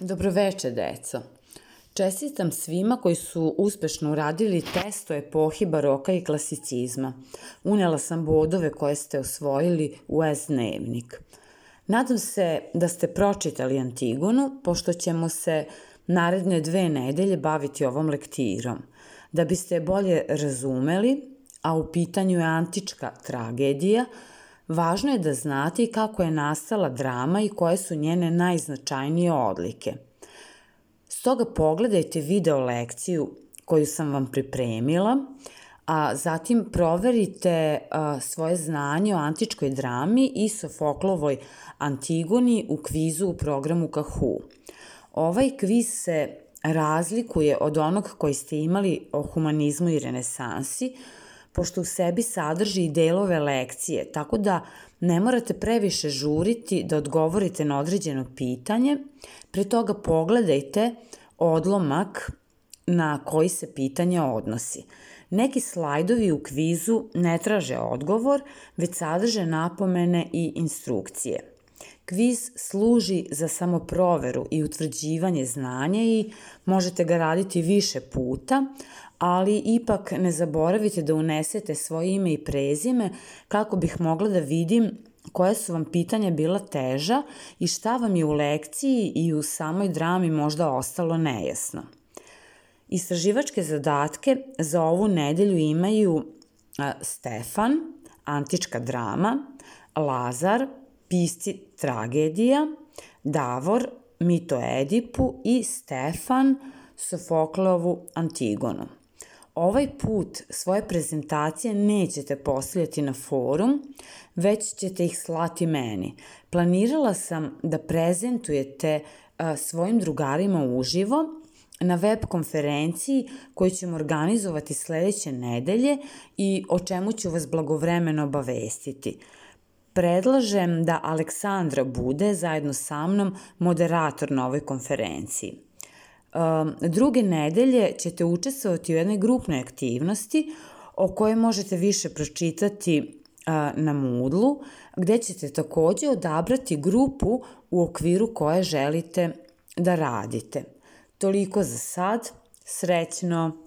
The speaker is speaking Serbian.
Dobroveče, deco. Čestitam svima koji su uspešno uradili test o epohi baroka i klasicizma. Unela sam bodove koje ste osvojili u S-dnevnik. Nadam se da ste pročitali Antigonu, pošto ćemo se naredne dve nedelje baviti ovom lektirom. Da biste bolje razumeli, a u pitanju je antička tragedija, Važno je da znate i kako je nastala drama i koje su njene najznačajnije odlike. Stoga pogledajte video lekciju koju sam vam pripremila, a zatim proverite a, svoje znanje o antičkoj drami i Sofoklovoj Antigoni u kvizu u programu Kahu. Ovaj kviz se razlikuje od onog koji ste imali o humanizmu i renesansi, pošto u sebi sadrži i delove lekcije, tako da ne morate previše žuriti da odgovorite na određeno pitanje, pre toga pogledajte odlomak na koji se pitanje odnosi. Neki slajdovi u kvizu ne traže odgovor, već sadrže napomene i instrukcije. Kviz služi za samoproveru i utvrđivanje znanja i možete ga raditi više puta, ali ipak ne zaboravite da unesete svoje ime i prezime kako bih mogla da vidim koje su vam pitanja bila teža i šta vam je u lekciji i u samoj drami možda ostalo nejasno. Istraživačke zadatke za ovu nedelju imaju Stefan, antička drama, Lazar, pisci tragedija, Davor, mito Edipu i Stefan, Sofoklovu Antigonu. Ovaj put svoje prezentacije nećete postavljati na forum, već ćete ih slati meni. Planirala sam da prezentujete svojim drugarima uživo na web konferenciji koju ćemo organizovati sledeće nedelje i o čemu ću vas blagovremeno obavestiti. Predlažem da Aleksandra bude zajedno sa mnom moderator na ovoj konferenciji. Um, druge nedelje ćete učestvovati u jednoj grupnoj aktivnosti o kojoj možete više pročitati na Moodlu, gde ćete takođe odabrati grupu u okviru koje želite da radite. Toliko za sad, srećno!